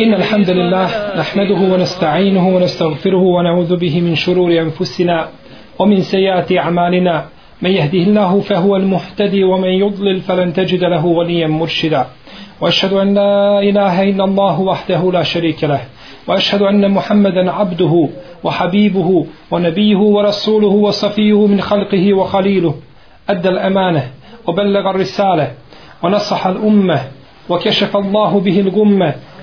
إن الحمد لله نحمده ونستعينه ونستغفره ونعوذ به من شرور أنفسنا ومن سيئات أعمالنا. من يهده الله فهو المهتدي ومن يضلل فلن تجد له وليا مرشدا. وأشهد أن لا إله إلا الله وحده لا شريك له. وأشهد أن محمدا عبده وحبيبه ونبيه ورسوله وصفيه من خلقه وخليله. أدى الأمانة وبلغ الرسالة ونصح الأمة وكشف الله به الغمة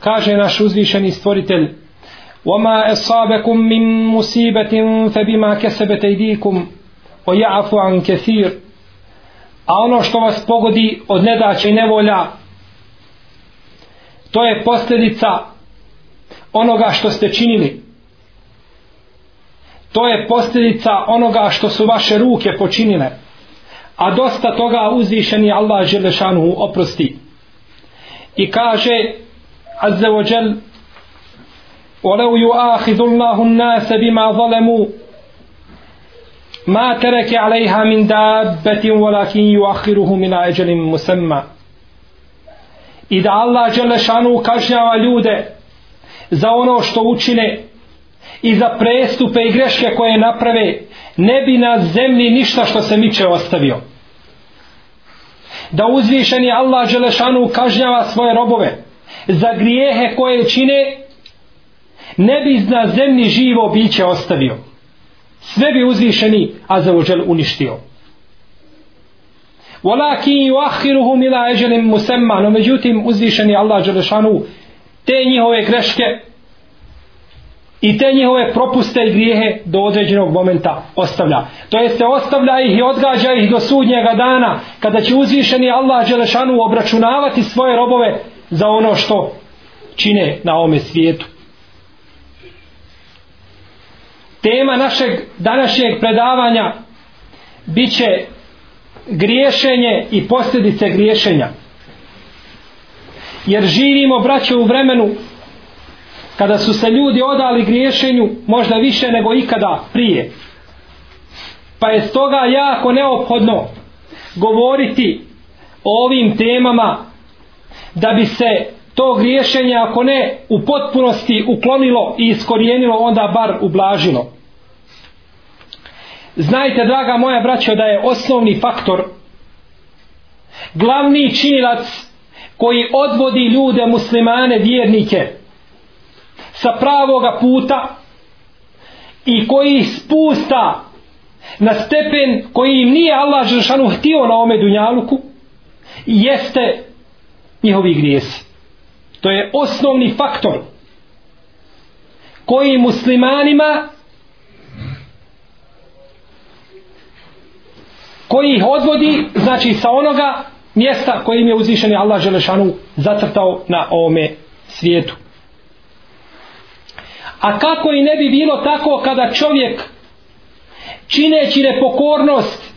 kaže naš uzvišeni stvoritelj وما أصابكم من مصيبة فبما كسبت أيديكم ويعفو عن كثير a ono što vas pogodi od nedaća i nevolja to je posljedica onoga što ste činili to je posljedica onoga što su vaše ruke počinile a dosta toga uzvišeni Allah Želešanu oprosti i kaže Azza wa Jal ولو يؤاخذ الله الناس بما ظلموا ما ترك عليها من دابة ولكن يؤخرهم إلى أجل مسمى I da Allah Đelešanu kažnjava ljude za ono što učine i za prestupe i greške koje naprave, ne bi na zemlji ništa što se miče ostavio. Da uzvišeni Allah Đelešanu kažnjava svoje robove za grijehe koje čine ne bi na zemlji živo biće ostavio. Sve bi uzvišeni Azzawajal uništio. Walakin yuakhiruhum ila ajalin musamma, no međutim uzvišeni Allah dželešanu te njihove greške i te njihove propuste i grijehe do određenog momenta ostavlja. To jest se ostavlja ih i odgađa ih do sudnjega dana kada će uzvišeni Allah dželešanu obračunavati svoje robove za ono što čine na ome svijetu. Tema našeg današnjeg predavanja biće griješenje i posljedice griješenja. Jer živimo, braće, u vremenu kada su se ljudi odali griješenju možda više nego ikada prije. Pa je stoga jako neophodno govoriti o ovim temama da bi se to griješenje ako ne u potpunosti uklonilo i iskorijenilo onda bar ublažilo. Znajte draga moja braćo da je osnovni faktor glavni činilac koji odvodi ljude muslimane vjernike sa pravoga puta i koji ih spusta na stepen koji im nije Allah Žešanu htio na ome dunjaluku jeste njihovi grijesi. To je osnovni faktor koji muslimanima koji ih odvodi znači sa onoga mjesta kojim je uzvišeni Allah Želešanu zacrtao na ovome svijetu. A kako i ne bi bilo tako kada čovjek čineći nepokornost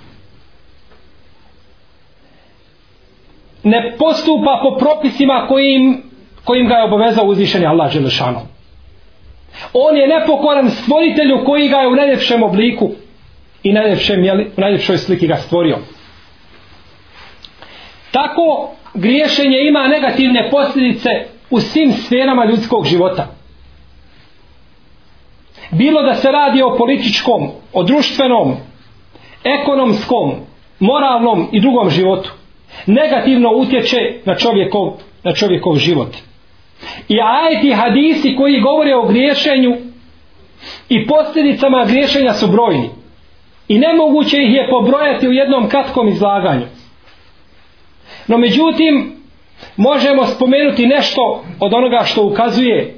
ne postupa po propisima kojim kojim ga je obavezao uzvišeni Allah Želešanu. On je nepokoran stvoritelju koji ga je u najljepšem obliku i najljepšem, jeli, u najljepšoj sliki ga stvorio. Tako griješenje ima negativne posljedice u svim sferama ljudskog života. Bilo da se radi o političkom, o društvenom, ekonomskom, moralnom i drugom životu. Negativno utječe na čovjekov, na čovjekov život. I ajeti hadisi koji govore o griješenju i posljedicama griješenja su brojni. I nemoguće ih je pobrojati u jednom kratkom izlaganju. No međutim, možemo spomenuti nešto od onoga što ukazuje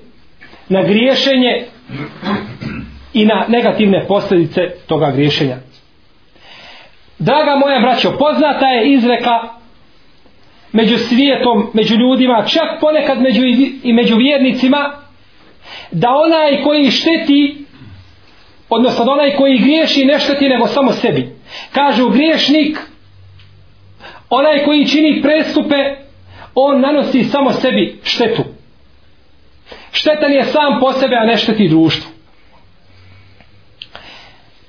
na griješenje i na negativne posljedice toga griješenja. Draga moja braćo, poznata je izreka među svijetom, među ljudima, čak ponekad među i među vjernicima, da onaj koji šteti, odnosno da onaj koji griješi ne šteti nego samo sebi. Kažu griješnik, onaj koji čini prestupe, on nanosi samo sebi štetu. Štetan je sam po sebe, a ne šteti društvu.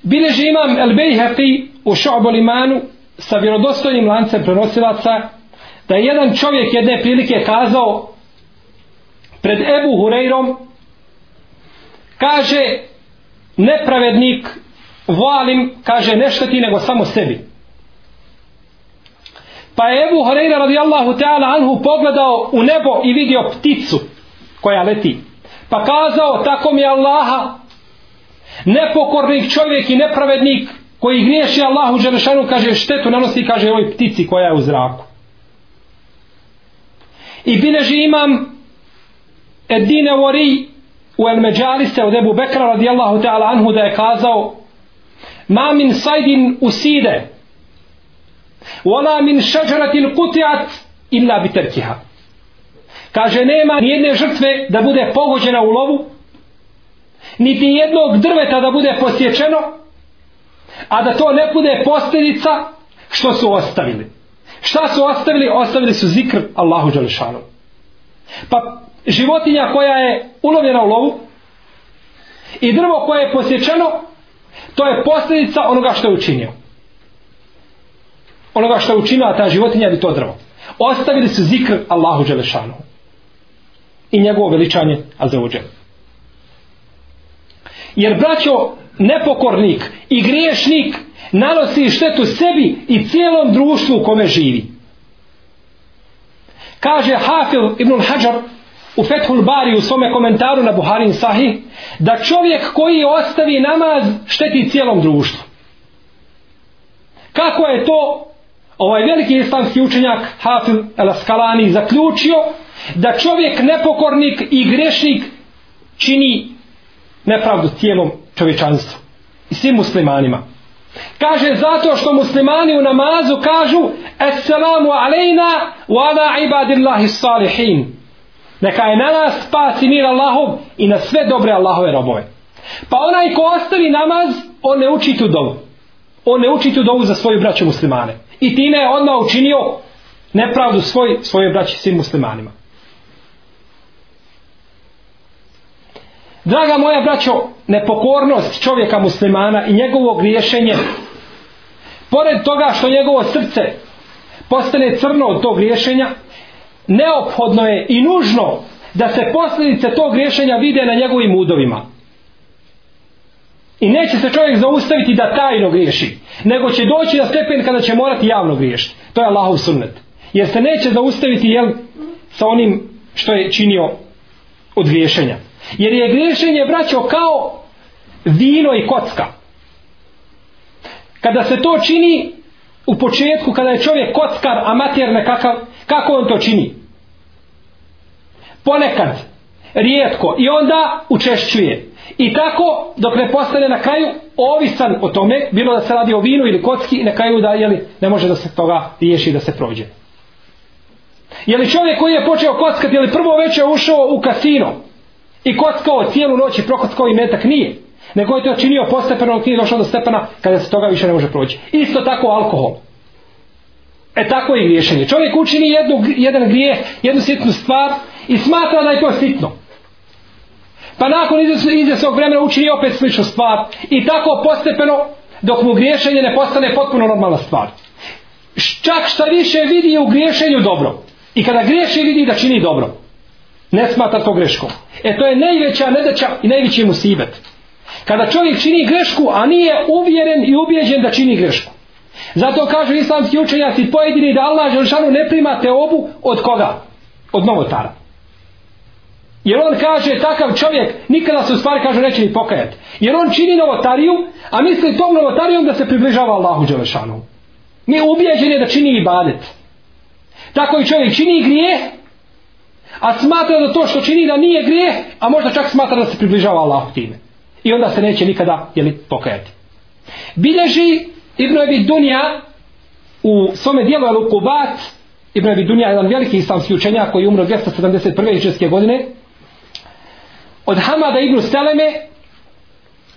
Bileži imam El Bejhefi u Šo'bu imanu sa vjerodostojnim lancem prenosilaca da je jedan čovjek jedne prilike kazao pred Ebu Hureyrom kaže nepravednik valim kaže nešto ti nego samo sebi. Pa je Ebu Hureyra radijallahu ta'ala anhu pogledao u nebo i vidio pticu koja leti. Pa kazao tako mi Allaha nepokornik čovjek i nepravednik koji griješi Allahu Đelešanu kaže štetu nanosi kaže ovoj ptici koja je u zraku i bileži imam Edine Wari u El Međalise od Ebu Bekra radijallahu ta'ala anhu da je kazao ma min sajdin uside wala min šađaratin kutiat illa biterkiha kaže nema nijedne žrtve da bude pogođena u lovu niti jednog drveta da bude posječeno a da to ne bude posljedica što su ostavili šta su ostavili? ostavili su zikr Allahu Đalešanu pa životinja koja je ulovljena u lovu i drvo koje je posječeno to je posljedica onoga što je učinio. Onoga što je učinila ta životinja ili to drvo. Ostavili su zikr Allahu Đalešanu i njegovo veličanje Azeođe jer braćo nepokornik i griješnik nanosi štetu sebi i cijelom društvu u kome živi. Kaže Hafil ibn Hajar u Fethul Bari u svome komentaru na Buharin Sahih da čovjek koji ostavi namaz šteti cijelom društvu. Kako je to ovaj veliki islamski učenjak Hafil El Askalani zaključio da čovjek nepokornik i grešnik čini nepravdu cijelom čovječanstvu i svim muslimanima. Kaže zato što muslimani u namazu kažu Assalamu alejna wa ala ibadillahi salihin. Neka je na nas spas i mir Allahov i na sve dobre Allahove robove. Pa onaj ko ostavi namaz, on ne uči tu dovu. On ne uči tu dovu za svoju braću muslimane. I time je odmah učinio nepravdu svoj, svoje braći svim muslimanima. Draga moja braćo, nepokornost čovjeka muslimana i njegovo griješenje, pored toga što njegovo srce postane crno od tog griješenja, neophodno je i nužno da se posljedice tog griješenja vide na njegovim udovima. I neće se čovjek zaustaviti da tajno griješi, nego će doći na stepen kada će morati javno griješiti. To je Allahov sunnet. Jer se neće zaustaviti jel, sa onim što je činio od griješenja. Jer je griješenje braćo kao vino i kocka. Kada se to čini u početku, kada je čovjek kockar, amater nekakav, kako on to čini? Ponekad, rijetko, i onda učešćuje. I tako, dok ne postane na kraju ovisan o tome, bilo da se radi o vinu ili kocki, i na kraju da jeli, ne može da se toga riješi da se prođe. Je li čovjek koji je počeo kockati, je li prvo večer ušao u kasino, i kockao cijelu noć i prokockao i metak nije. Nego je to činio postepeno dok nije došao do stepena kada se toga više ne može proći. Isto tako alkohol. E tako je griješenje. Čovjek učini jednu, jedan grije jednu sitnu stvar i smatra da je to sitno. Pa nakon izvjesnog vremena učini opet sličnu stvar i tako postepeno dok mu griješenje ne postane potpuno normalna stvar. Čak šta više vidi u griješenju dobro. I kada griješi vidi da čini dobro ne smatra to greškom. E to je najveća nedeća i najveći musibet. Kada čovjek čini grešku, a nije uvjeren i ubjeđen da čini grešku. Zato kažu islamski učenjaci pojedini da Allah Želšanu ne prima te obu od koga? Od novotara. Jer on kaže, takav čovjek nikada se u stvari kaže neće ni pokajati. Jer on čini novotariju, a misli tom novotarijom da se približava Allahu Đelešanu. Nije ubijeđen je da čini ibadet. Tako i čovjek čini grije, a smatra da to što čini da nije grijeh, a možda čak smatra da se približava Allahu time. I onda se neće nikada jeli, pokajati. Bilježi Ibn Abi Dunja u svome dijelu Al-Ukubat, Ibn Abi Dunja je jedan veliki islamski učenjak koji je umro 271. ičeske godine, od Hamada ibn Seleme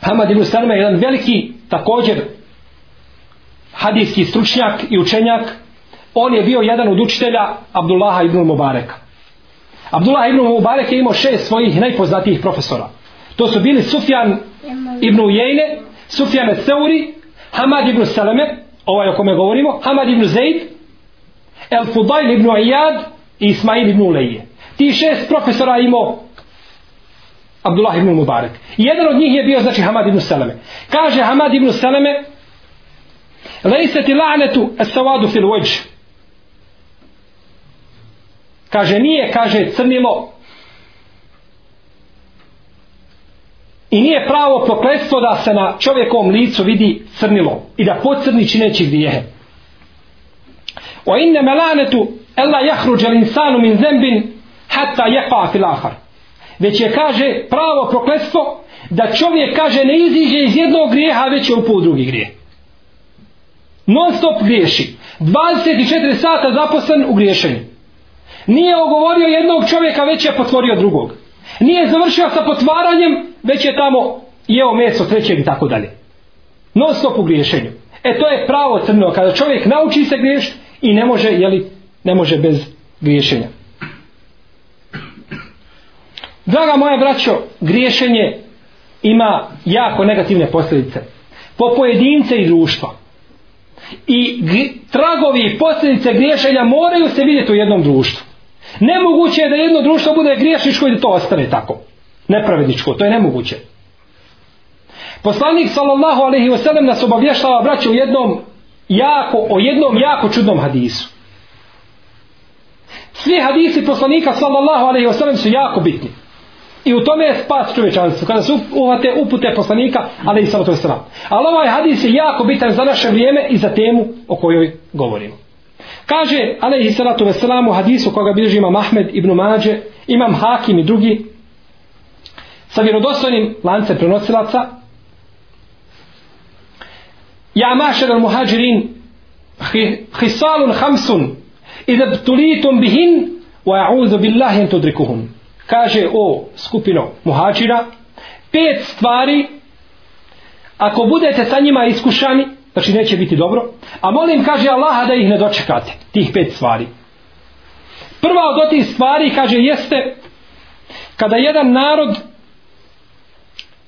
Hamad ibn Seleme je jedan veliki također hadijski stručnjak i učenjak on je bio jedan od učitelja Abdullaha ibn Mubareka Abdullah ibn Mubarek je imao šest svojih najpoznatijih profesora to su bili Sufjan ibn Ujejne Sufjan Seuri Hamad ibn Seleme ovaj o kome govorimo Hamad ibn Zaid El Fudail ibn Iyad i Ismail ibn Ulejje. ti šest profesora imao Abdullah ibn Mubarak. I jedan od njih je bio znači Hamad ibn Salame. Kaže Hamad ibn Salame Lejse ti la'netu es savadu fil wajh. Kaže nije, kaže crnilo. I nije pravo prokletstvo da se na čovjekovom licu vidi crnilo i da pocrni čineći grijehe. O inne melanetu ella jahruđe l'insanu min zembin hatta jepa fil ahar već je kaže pravo prokletstvo da čovjek kaže ne iziđe iz jednog grijeha već je upao u drugi grijeh. Non stop griješi. 24 sata zaposlen u griješenju nije ogovorio jednog čovjeka već je potvorio drugog nije završio sa potvaranjem već je tamo jeo meso trećeg i tako dalje non stop u griješenju e to je pravo crno kada čovjek nauči se griješiti i ne može jeli, ne može bez griješenja Draga moja braćo, griješenje ima jako negativne posljedice. Po pojedince i društva. I tragovi i posljedice griješenja moraju se vidjeti u jednom društvu. Nemoguće je da jedno društvo bude griješničko i da to ostane tako. Nepravedničko, to je nemoguće. Poslanik sallallahu alejhi ve sellem nas obavještava braće u jednom jako, o jednom jako čudnom hadisu. Svi hadisi poslanika sallallahu alejhi ve sellem su jako bitni. I u tome je spas čovječanstva. Kada su uhvate upute poslanika, ali i samo to je sram. Ali ovaj hadis je jako bitan za naše vrijeme i za temu o kojoj govorimo. Kaže, alaihi salatu veselam u hadisu koga bilježi imam Ahmed ibn Mađe, imam Hakim i drugi, sa vjerodostojnim lancem prenosilaca, Ja mašer al muhađirin, hisalun hamsun, idha btulitum bihin, wa ja'udhu billahi en tudrikuhum. Kaže o skupino muhađira pet stvari ako budete sa njima iskušani znači neće biti dobro. A molim kaže Allaha da ih ne dočekate tih pet stvari. Prva od tih stvari kaže jeste kada jedan narod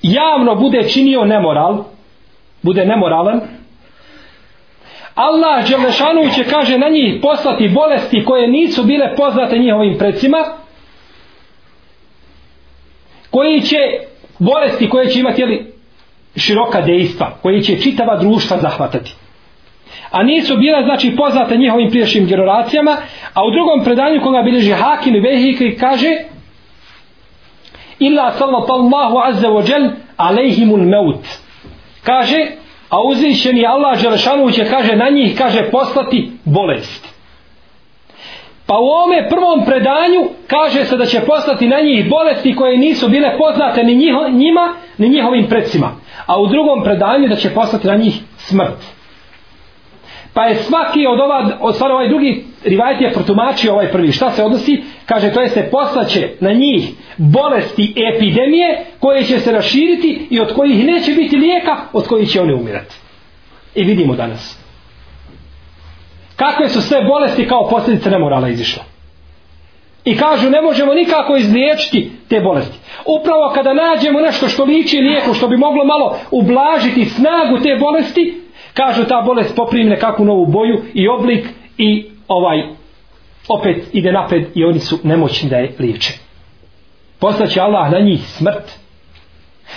javno bude činio nemoral bude nemoralan Allah Đelešanu će kaže na njih poslati bolesti koje nisu bile poznate njihovim predsima koji će bolesti koje će imati jeli, široka dejstva, koji će čitava društva zahvatati. A nisu bila znači poznate njihovim priješnjim generacijama, a u drugom predanju koga bilježi Hakim i Behikri kaže illa sallallahu azza wa jal alejhimul meut. Kaže, a uzvišeni Allah Želešanu će kaže na njih kaže poslati bolest. Pa u ovome prvom predanju kaže se da će poslati na njih bolesti koje nisu bile poznate ni njiho, njima, ni njihovim predsima. A u drugom predanju da će poslati na njih smrt. Pa je svaki od ova, od stvar ovaj drugi rivajt je protumačio ovaj prvi. Šta se odnosi? Kaže to je se poslaće na njih bolesti epidemije koje će se raširiti i od kojih neće biti lijeka, od kojih će one umirati. I vidimo danas kakve su sve bolesti kao posljedice nemorala izišla. I kažu ne možemo nikako izliječiti te bolesti. Upravo kada nađemo nešto što liči lijeku, što bi moglo malo ublažiti snagu te bolesti, kažu ta bolest poprimi nekakvu novu boju i oblik i ovaj opet ide napred i oni su nemoćni da je liječe. Poslaće Allah na njih smrt.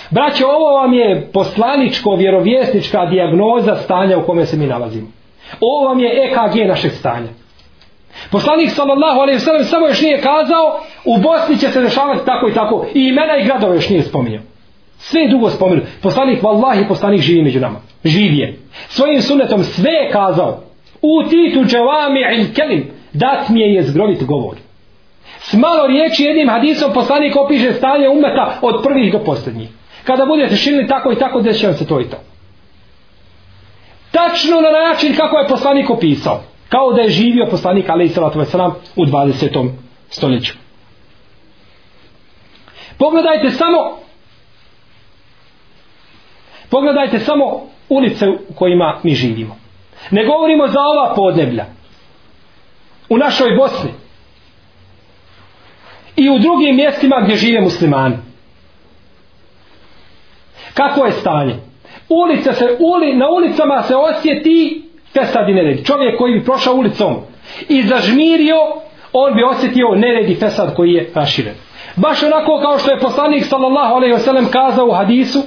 Braćo, ovo vam je poslaničko, vjerovjesnička dijagnoza stanja u kome se mi nalazimo. Ovo vam je EKG našeg stanja. Poslanik sallallahu alejhi ve sellem samo još nije kazao u Bosni će se dešavati tako i tako i imena i gradove još nije spominjao. Sve je dugo spomenuo. Poslanik vallahi poslanik živi među nama. Živi je. Svojim sunnetom sve je kazao. U titu džavami il kelim. Dat mi je jezgrovit govor. S malo riječi jednim hadisom poslanik opiše stanje umeta od prvih do posljednjih. Kada budete širili tako i tako, desit će vam se to i to. Tačno na način kako je poslanik opisao. Kao da je živio poslanik alaih salatu wasalam u 20. stoljeću. Pogledajte samo Pogledajte samo ulice u kojima mi živimo. Ne govorimo za ova podneblja. U našoj Bosni. I u drugim mjestima gdje žive muslimani. Kako je stanje? Ulica se, uli, na ulicama se osjeti fesad i nered. Čovjek koji bi prošao ulicom i zažmirio, on bi osjetio nered i fesad koji je raširen. Baš onako kao što je poslanik sallallahu alaihi wasallam kazao u hadisu,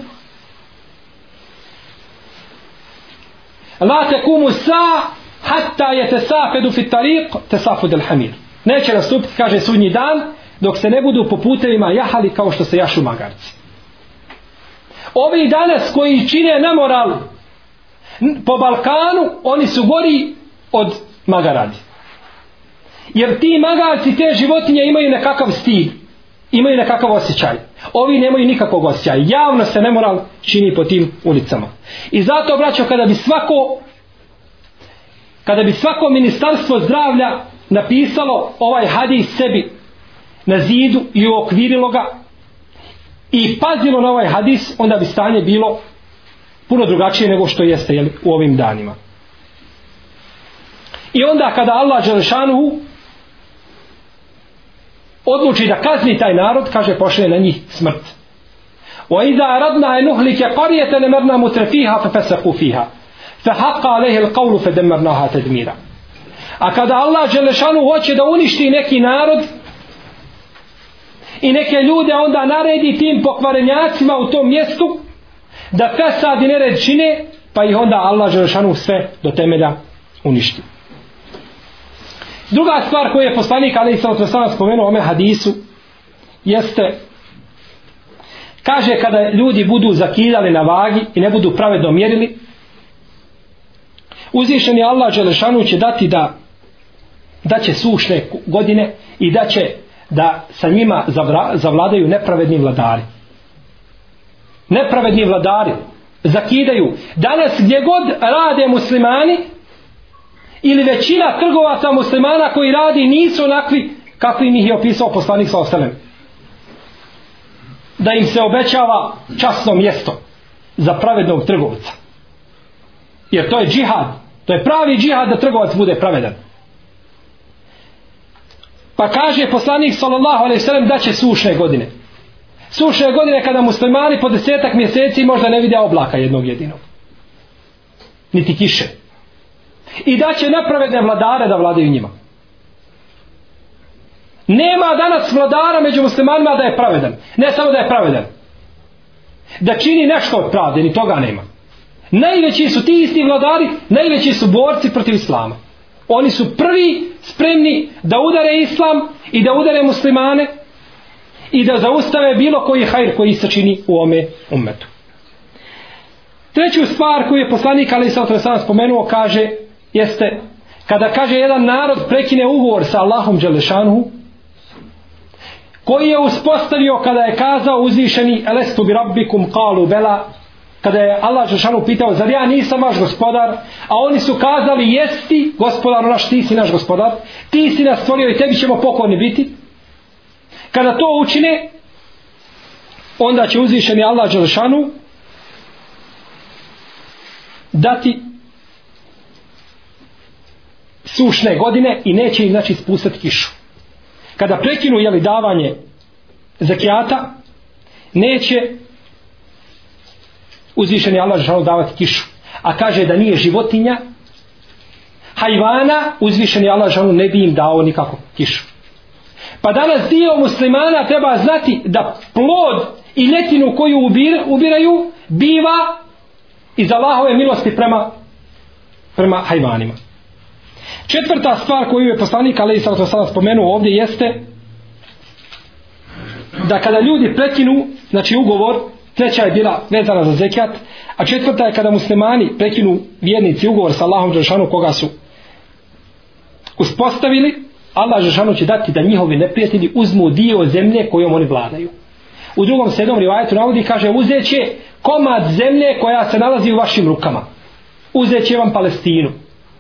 La tekumu sa hatta je te safedu fit tariq te safud el hamir. Neće nastupiti, kaže sudnji dan, dok se ne budu po putevima jahali kao što se jašu magarci. Ovi danas koji čine nemoral po Balkanu, oni su gori od magaradi. Jer ti magarci, te životinje imaju nekakav stil, imaju nekakav osjećaj. Ovi nemaju nikakvog osjećaja. Javno se nemoral čini po tim ulicama. I zato, braćo, kada bi svako kada bi svako ministarstvo zdravlja napisalo ovaj hadis sebi na zidu i uokvirilo ga i pazilo na ovaj hadis, onda bi stanje bilo puno drugačije nego što jeste jel, u ovim danima. I onda kada Allah Đelšanu odluči da kazni taj narod, kaže pošle na njih smrt. Wa iza aradna an nuhlika qaryatan amarna mutrafiha fa fasaqu fiha. Fa haqqa alayhi al-qawlu fa damarnaha tadmira. A kada Allah dželešanu hoće da uništi neki narod i neke ljude onda naredi tim pokvarenjacima u tom mjestu da fesad i nered čine pa ih onda Allah Želešanu sve do temelja uništi. Druga stvar koju je poslanik Ali Isra sada spomenuo ome hadisu jeste kaže kada ljudi budu zakidali na vagi i ne budu pravedno mjerili uzvišen je Allah Želešanu će dati da da će sušne godine i da će da sa njima zavra, zavladaju nepravedni vladari. Nepravedni vladari zakidaju. Danas gdje god rade muslimani ili većina trgovaca muslimana koji radi nisu onakvi kakvi ih je opisao poslanik sa ostalim. da im se obećava časno mjesto za pravednog trgovca. Jer to je džihad. To je pravi džihad da trgovac bude pravedan pa kaže poslanik sallallahu alejhi ve sellem da će sušne godine sušne godine kada muslimani po desetak mjeseci možda ne vide oblaka jednog jedinog niti kiše i da će nepravedne vladare da vladaju njima. Nema danas vladara među muslimanima da je pravedan. Ne samo da je pravedan. Da čini nešto od pravde, ni toga nema. Najveći su ti isti vladari, najveći su borci protiv islama. Oni su prvi spremni da udare islam i da udare muslimane i da zaustave bilo koji hajr koji se čini u ome umetu. Treću stvar koju je poslanik Ali Saltra spomenuo kaže jeste kada kaže jedan narod prekine ugovor sa Allahom Đelešanhu koji je uspostavio kada je kazao uzvišeni elestu bi rabbikum kalu bela kada je Allah Žešanu pitao zar ja nisam vaš gospodar a oni su kazali jesti gospodar naš ti si naš gospodar ti si nas stvorio i tebi ćemo pokorni biti kada to učine onda će uzvišeni Allah Žešanu dati sušne godine i neće im znači spustati kišu. Kada prekinu jeli davanje zakijata, neće uzvišeni Allah žao davati kišu. A kaže da nije životinja, hajvana, uzvišeni Allah žao ne bi im dao nikako kišu. Pa danas dio muslimana treba znati da plod i letinu koju ubir, ubiraju biva iz Allahove milosti prema, prema hajvanima. Četvrta stvar koju je poslanik Ali Isra sada spomenuo ovdje jeste da kada ljudi prekinu, znači ugovor, treća je bila vezana za zekat, a četvrta je kada muslimani prekinu vjernici ugovor sa Allahom Đelšanu koga su uspostavili, Allah Žešanu će dati da njihovi neprijatelji uzmu dio zemlje kojom oni vladaju. U drugom sedom rivajetu navodi kaže uzet će komad zemlje koja se nalazi u vašim rukama. Uzet će vam Palestinu,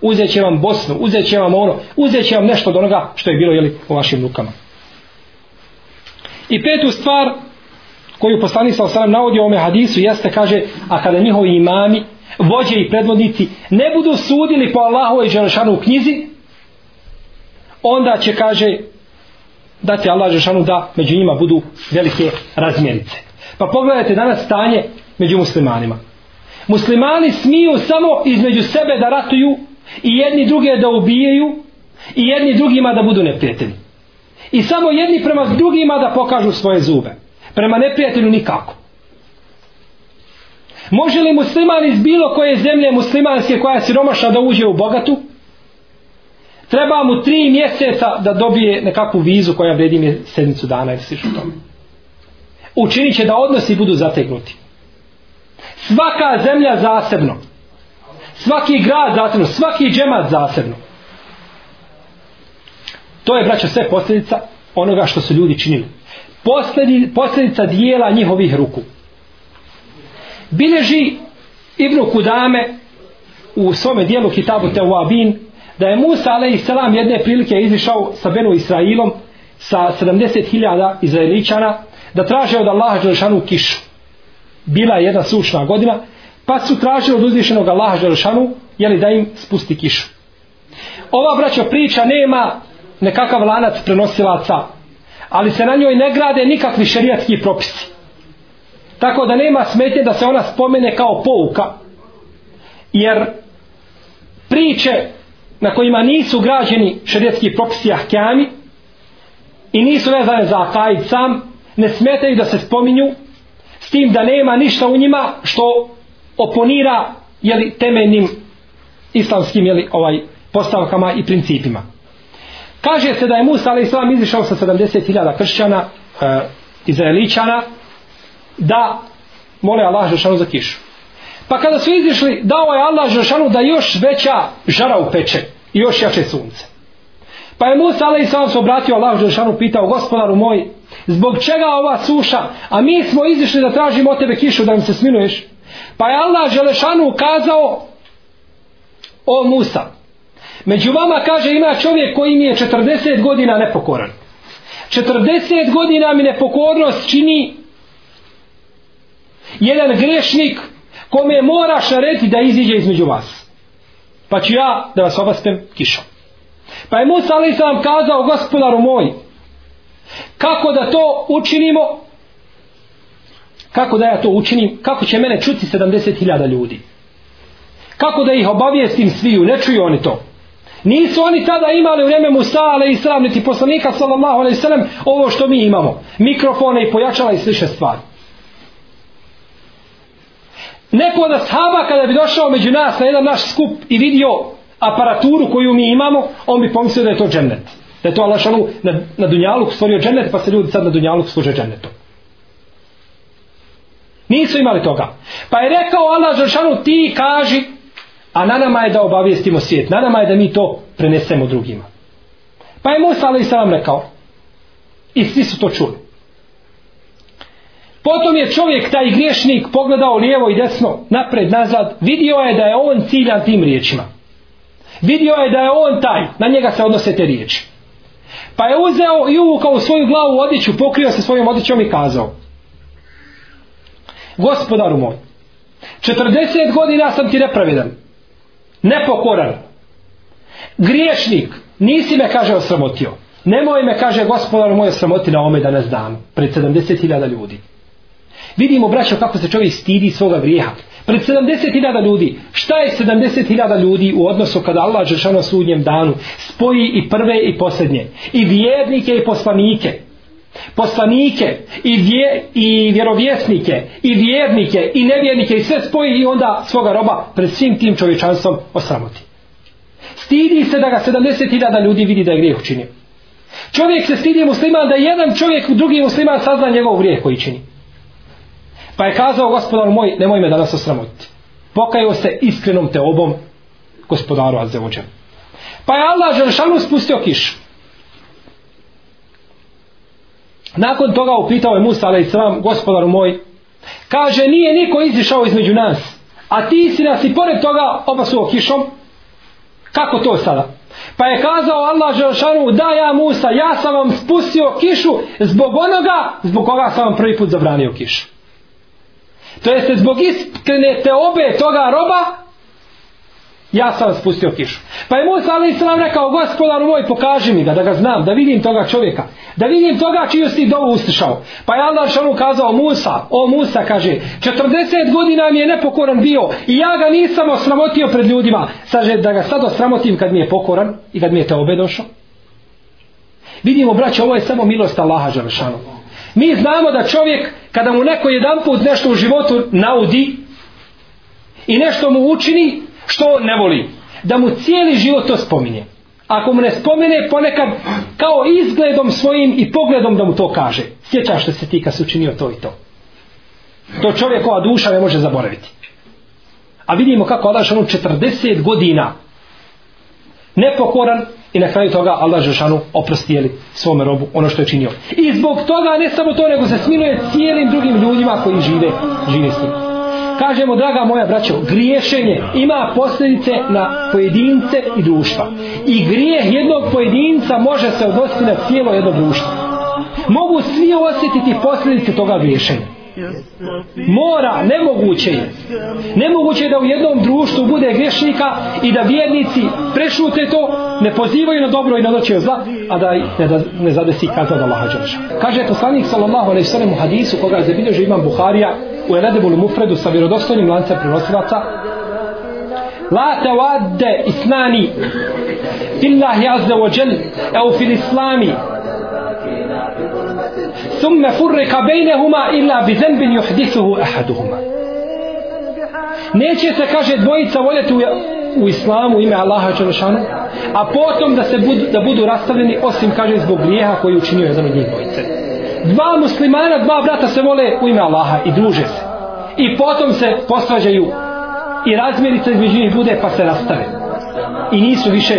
uzet će vam Bosnu, uzet će vam ono, uzet će vam nešto od onoga što je bilo jeli, u vašim rukama. I petu stvar koju poslanik sa osanem navodi u ovome hadisu jeste kaže, a kada njihovi imami, vođe i predvodnici ne budu sudili po Allahu i Đelešanu u knjizi, onda će kaže da će Allah Žešanu da među njima budu velike razmjerice. Pa pogledajte danas stanje među muslimanima. Muslimani smiju samo između sebe da ratuju i jedni druge da ubijaju i jedni drugima da budu neprijatelji. I samo jedni prema drugima da pokažu svoje zube. Prema neprijatelju nikako. Može li musliman iz bilo koje zemlje muslimanske koja je siromašna da uđe u bogatu? treba mu tri mjeseca da dobije nekakvu vizu koja vredi mi sedmicu dana ili slično tome. Učinit će da odnosi budu zategnuti. Svaka zemlja zasebno. Svaki grad zasebno. Svaki džemat zasebno. To je, braćo, sve posljedica onoga što su ljudi činili. Posledi, posljedica dijela njihovih ruku. Bileži Ibnu Kudame u svome dijelu Kitabu Teuabin da je Musa a.s. jedne prilike izišao sa Benu Israilom sa 70.000 Izraeličana da traže od Allaha Đelšanu kišu. Bila je jedna sušna godina, pa su tražili od uzvišenog Allaha Đelšanu jeli da im spusti kišu. Ova braćo priča nema nekakav lanac prenosilaca, ali se na njoj ne grade nikakvi šerijatski propisi. Tako da nema smetnje da se ona spomene kao pouka, jer priče na kojima nisu građeni šerijatski propisi ahkami i nisu vezane za akaid sam, ne smetaju da se spominju s tim da nema ništa u njima što oponira jeli, temeljnim islamskim jeli, ovaj, postavkama i principima. Kaže se da je Musa ali islam izišao sa 70.000 kršćana e, izraeličana da mole Allah Žešanu za kišu. Pa kada su izišli, dao je Allah Žešanu da još veća žara upeče i još jače sunce. Pa je Musa ali sam se obratio Allah Žešanu pitao gospodaru moj, zbog čega ova suša, a mi smo izišli da tražimo od tebe kišu da nam se sminuješ. Pa je Allah Žešanu ukazao o Musa. Među vama kaže ima čovjek koji mi je 40 godina nepokoran. 40 godina mi nepokornost čini jedan grešnik kome moraš narediti da iziđe između vas. Pa ću ja da vas obaspem kišom. Pa je Musa ali sam kazao gospodaru moj, kako da to učinimo, kako da ja to učinim, kako će mene čuti 70.000 ljudi. Kako da ih obavijestim sviju, ne čuju oni to. Nisu oni tada imali u vrijeme Musa, ale i sram, niti poslanika, sallallahu alaihi sallam, ovo što mi imamo. Mikrofone i pojačala i sliše stvari. Neko od ashaba kada bi došao među nas na jedan naš skup i vidio aparaturu koju mi imamo, on bi pomislio da je to džennet. Da je to Allah šanu na, na Dunjalu stvorio džennet, pa se ljudi sad na Dunjalu služe džennetom. Nisu imali toga. Pa je rekao Allah Žešanu ti kaži, a na nama je da obavijestimo svijet. Na nama je da mi to prenesemo drugima. Pa je Musa ali sam rekao. I svi su to čuli. Potom je čovjek, taj griješnik, pogledao lijevo i desno, napred, nazad, vidio je da je on ciljan tim riječima. Vidio je da je on taj, na njega se odnose te riječi. Pa je uzeo i uvukao u svoju glavu odjeću, pokrio se svojom odjećom i kazao. Gospodaru moj, 40 godina sam ti nepravedan, nepokoran, griješnik, nisi me, kaže, osramotio. Nemoj me, kaže, gospodaru moj, osramoti na ome danas dan, pred 70.000 ljudi. Vidimo, braćo, kako se čovjek stidi svoga grijeha. Pred 70.000 ljudi, šta je 70.000 ljudi u odnosu kada Allah Žešano sudnjem danu spoji i prve i posljednje, i vjernike i poslanike, poslanike i, vje, i vjerovjesnike i vjernike i nevjernike i sve spoji i onda svoga roba pred svim tim čovječanstvom osramoti. stidi se da ga 70.000 ljudi vidi da je grijeh učinio. Čovjek se stidi musliman da jedan čovjek, drugi musliman sazna njegov grijeh koji čini. Pa je kazao gospodar moj, nemoj me danas osramotiti. Pokajao se iskrenom te obom gospodaru Azzeođem. Pa je Allah Želšanu spustio kišu. Nakon toga upitao je Musa alaih sallam, gospodaru moj, kaže nije niko izišao između nas, a ti si nas i pored toga obasuo kišom, kako to sada? Pa je kazao Allah Želšanu, da ja Musa, ja sam vam spustio kišu zbog onoga, zbog koga sam vam prvi put zabranio kišu. To jeste zbog iskrene te obe toga roba, ja sam spustio kišu. Pa je Musa alaih islam rekao, gospodaru moj, pokaži mi ga, da ga znam, da vidim toga čovjeka, da vidim toga čiju si dovu uslišao. Pa je Allah šanu kazao, Musa, o Musa, kaže, 40 godina mi je nepokoran bio i ja ga nisam osramotio pred ljudima. Saže, da ga sad osramotim kad mi je pokoran i kad mi je te obe došao. Vidimo, braće, ovo je samo milost Allaha Želešanu. Mi znamo da čovjek, kada mu neko jedan put nešto u životu naudi i nešto mu učini, što ne voli? Da mu cijeli život to spominje. Ako mu ne spomene ponekad kao izgledom svojim i pogledom da mu to kaže. Sjećaš što se ti kad si učinio to i to. To čovjekova duša ne može zaboraviti. A vidimo kako Allah Žešanu 40 godina nepokoran i na kraju toga Allah Žešanu oprostijeli svome robu ono što je činio. I zbog toga ne samo to, nego se smiluje cijelim drugim ljudima koji žive, žive s njim kažemo, draga moja braćo, griješenje ima posljedice na pojedince i društva. I grijeh jednog pojedinca može se odnositi na cijelo jedno društvo. Mogu svi osjetiti posljedice toga griješenja. Mora, nemoguće je. Nemoguće je da u jednom društvu bude grešnika i da vjernici prešute to, ne pozivaju na dobro i na doće zla, a da ne, da, ne zadesi kazna da Allaha Đelša. Kaže poslanik sallallahu alaihi sallam u hadisu koga je zabilježio imam Buharija u Eredebulu Mufredu sa vjerodostojnim lancem prenosilaca La tawadde isnani Illahi azza wa jel Evo fil islami ثم فرق بينهما إلا بذنب يحدثه أحدهما neće se kaže dvojica voljeti u, u islamu ime Allaha Čelešanu a potom da se budu, da budu rastavljeni osim kaže zbog grijeha koji učinio jedan od njih dvojice dva muslimana, dva brata se vole u ime Allaha i druže se i potom se posvađaju i razmjerica između njih bude pa se rastave i nisu više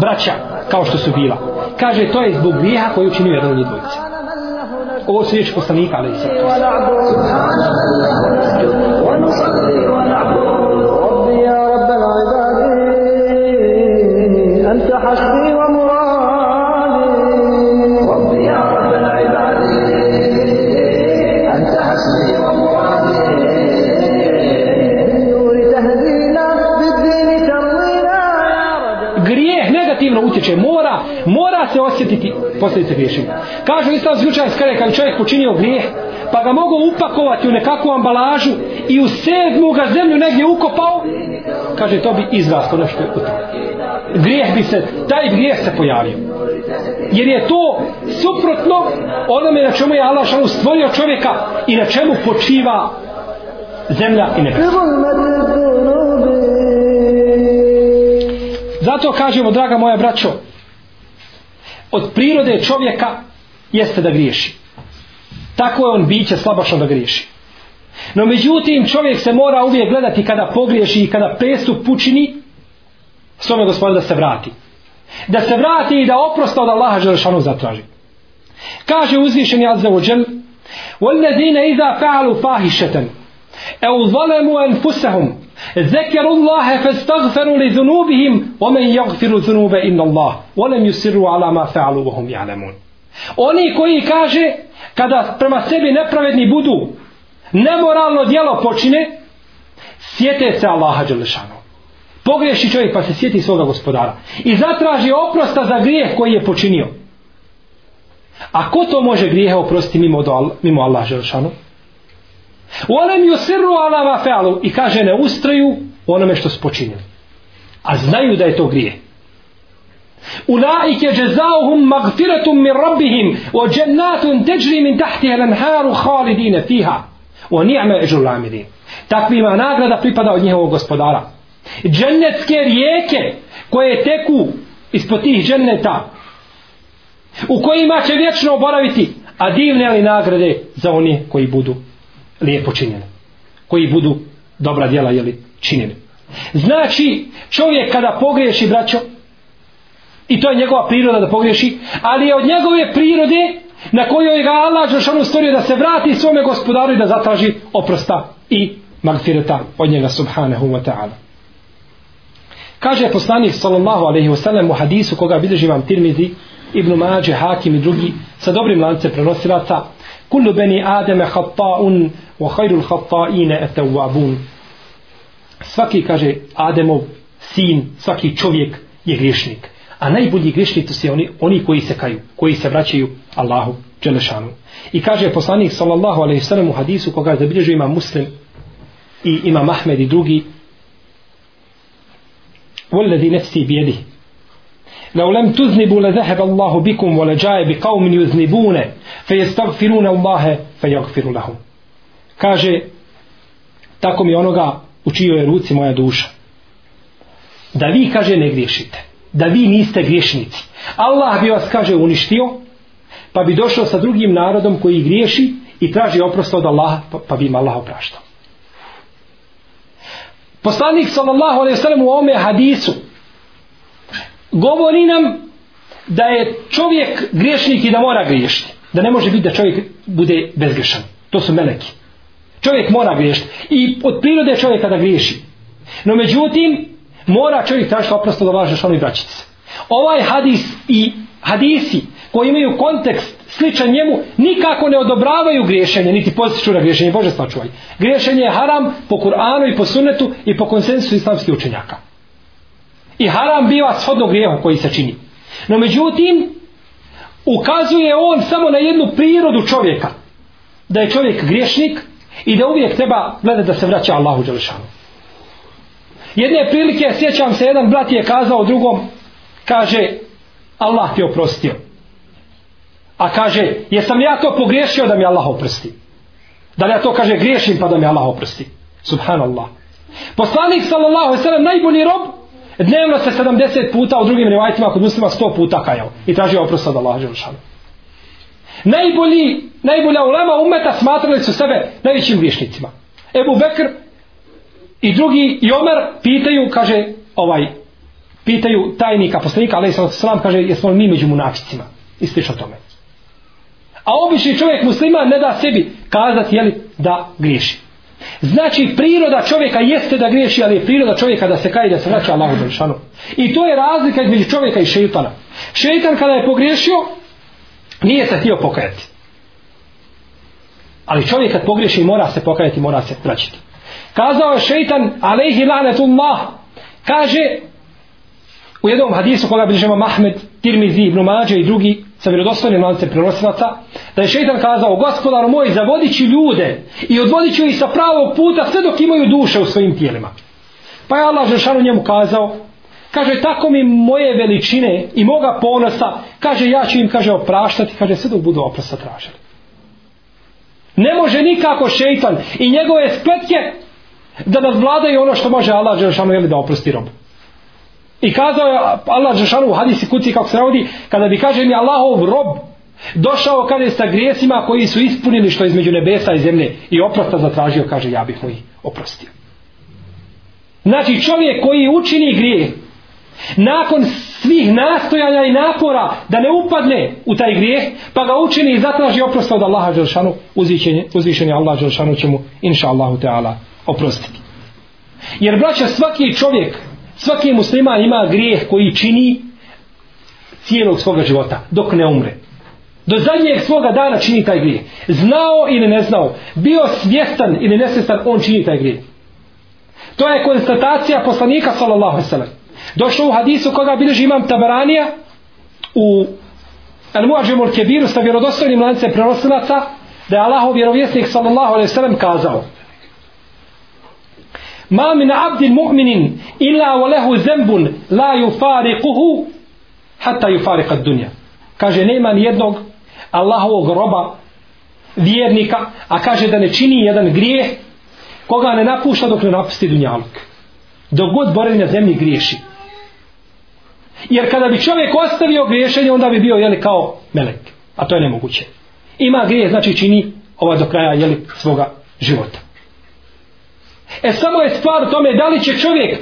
braća kao što su bila kaže to je zbog grijeha koji učinio jedan od njih dvojice ovo su riječi poslanika ali i sad أنت حسبي ومرادي ربي يا رب العباد أنت حسبي ومرادي بالنور تهدينا بالدين تروينا grijeh negativno utječe mora mora se osjetiti posljedice griješenja kažu islamski učenjaci kada je kad čovjek počinio grijeh pa ga mogu upakovati u nekakvu ambalažu i u sedmu ga zemlju negdje ukopao. Kaže to bi izrasto nešto u to grijeh bi se taj grijeh se pojavio. Jer je to suprotno onome na čemu je Allah šalu stvorio čovjeka i na čemu počiva zemlja i nebo. zato kažemo draga moja braćo od prirode čovjeka jeste da griješi tako je on biće slabašno da griješi no međutim čovjek se mora uvijek gledati kada pogriješi i kada prestup pučini svome gospodinu da se vrati da se vrati i da oprosta od Allaha Želešanu zatraži kaže uzvišeni Azza wa Jal وَالَّذِينَ إِذَا فَعَلُوا فَاهِشَةً أَوْ ظَلَمُوا أَنفُسَهُمْ ذكروا الله فاستغفروا لذنوبهم ومن يغفر الذنوب إلا الله ولم يسروا على ما فعلوا وهم يعلمون Oni koji kaže kada prema sebi nepravedni budu nemoralno djelo počine sjete se Allaha Đelešanu pogreši čovjek pa se sjeti svoga gospodara i zatraži oprosta za grijeh koji je počinio a ko to može grijehe oprostiti mimo, do, mimo Allaha Đelešanu Olem ju sirru ala ma fealu i kaže ne ustraju onome što su. A znaju da je to grije. Ulaike jazauhum magfiratum min rabbihim wa jannatun tajri min tahtiha al-anharu khalidin fiha wa ni'ma ajrul amilin. Takvima nagrada pripada od njihovog gospodara. džennetske rijeke koje teku ispod tih dženneta u kojima će vječno boraviti a divne li nagrade za one koji budu lijepo činjene. koji budu dobra djela jeli, činjene. znači čovjek kada pogriješi braćo i to je njegova priroda da pogriješi ali je od njegove prirode na kojoj ga Allah Žešanu stvorio da se vrati svome gospodaru i da zatraži oprosta i magfireta od njega subhanahu wa ta'ala kaže poslanik sallallahu alaihi wasallam u hadisu koga bilježi vam tirmizi Ibn Mađe, Hakim i drugi sa dobrim lance prenosilaca kullu beni ademe hatta'un wa khairul hatta'ine etawabun svaki kaže Ademov sin, svaki čovjek je griješnik a najbolji griješnici su oni, oni koji se kaju koji se vraćaju Allahu Đelešanu i kaže poslanik sallallahu alaihi sallam u hadisu koga zabilježuje ima muslim i ima Mahmed i drugi والذي نفسي بيده لو لم تذنبوا لذهب الله بكم ولجاء بقوم يذنبون fe jestagfiruna Allahe fe jagfiru lahum. Kaže, tako mi onoga u čijoj ruci moja duša. Da vi, kaže, ne griješite. Da vi niste griješnici. Allah bi vas, kaže, uništio, pa bi došao sa drugim narodom koji griješi i traži oprost od Allaha, pa, pa bi im Allah opraštao. Poslanik sallallahu alejhi ve sellem u ome hadisu govori nam da je čovjek griješnik i da mora griješiti. Da ne može biti da čovjek bude bezgrešan. To su meleki. Čovjek mora griješiti. I od prirode čovjeka da griješi. No međutim, mora čovjek tražiti oprosto da važe šalni braćice. Ovaj hadis i hadisi koji imaju kontekst sličan njemu, nikako ne odobravaju griješenje, niti postiču na griješenje. Bože sačuvaj. Griješenje je haram po Kur'anu i po sunnetu i po konsensusu islamskih učenjaka. I haram biva shodno grijehu koji se čini. No međutim, ukazuje on samo na jednu prirodu čovjeka. Da je čovjek griješnik i da uvijek treba gledati da se vraća Allahu Đelešanu. Jedne prilike, sjećam se, jedan brat je kazao drugom, kaže, Allah ti oprostio. A kaže, jesam ja to pogriješio da mi Allah oprosti? Da li ja to kaže griješim pa da mi Allah oprosti? Subhanallah. Poslanik sallallahu sallam najbolji rob dnevno se 70 puta u drugim rivajtima kod muslima 100 puta kajao i tražio oprost od Allaha Đelšanu. Najbolji, najbolja ulema umeta smatrali su sebe najvećim griješnicima. Ebu Bekr i drugi i Omer pitaju, kaže, ovaj, pitaju tajnika, poslanika, ali sam kaže, jesmo li mi među munaficima? I slično tome. A obični čovjek muslima ne da sebi kazati, jeli, da griješi. Znači priroda čovjeka jeste da griješi, ali je priroda čovjeka da se kaje da se vraća Allahu Đelšanu. I to je razlika između čovjeka i šeitana. Šeitan kada je pogriješio, nije se htio pokajati. Ali čovjek kad pogriješi mora se pokajati, mora se vraćati. Kazao je šeitan, alejhi lanetullah, kaže u jednom hadisu koga bližemo Mahmed, Tirmizi, Ibn Mađe i drugi, sa vjerodostojnim lance prenosilaca, da je šeitan kazao, gospodar moj, zavodići ljude i odvodiću ih sa pravog puta sve dok imaju duše u svojim tijelima. Pa je Allah Žešanu njemu kazao, kaže, tako mi moje veličine i moga ponosa, kaže, ja ću im, kaže, opraštati, kaže, sve dok budu oprosta tražili. Ne može nikako šeitan i njegove spletke da nas vladaju ono što može Allah Žešanu jeli da oprosti robu. I kazao je Allah Žešanu u hadisi kuci kako se navodi, kada bi kaže mi Allahov rob došao kada je sa grijesima koji su ispunili što između nebesa i zemlje i oprosta zatražio, kaže ja bih mu ih oprostio. Znači čovjek koji učini grije nakon svih nastojanja i napora da ne upadne u taj grijeh, pa ga učini i zatraži oprosta od Allaha Đelšanu, uzvišen je Allah Đelšanu će mu, inša Allahu Teala, oprostiti. Jer braća svaki čovjek Svaki musliman ima grijeh koji čini cijelog svoga života, dok ne umre. Do zadnjeg svoga dana čini taj grijeh. Znao ili ne znao, bio svjestan ili nesvjestan, on čini taj grijeh. To je konstatacija poslanika sallallahu alaihi sallam. Došlo u hadisu koga bilježi imam Tabaranija u El Muađemu Kebiru sa vjerodostojnim lancem prenosilaca da je Allahov vjerovjesnik sallallahu alaihi sallam kazao Ma min abdin mu'minin illa wa lahu zembun la yufariquhu hatta yufariqa dunja. Kaže, nema ni jednog Allahovog roba vjernika, a kaže da ne čini jedan grijeh koga ne napušta dok ne napusti dunjaluk. dok god boravi na zemlji griješi. Jer kada bi čovjek ostavio griješenje, onda bi bio jeli, kao melek. A to je nemoguće. Ima grije, znači čini ova do kraja jeli, svoga života. E samo je stvar u tome da li će čovjek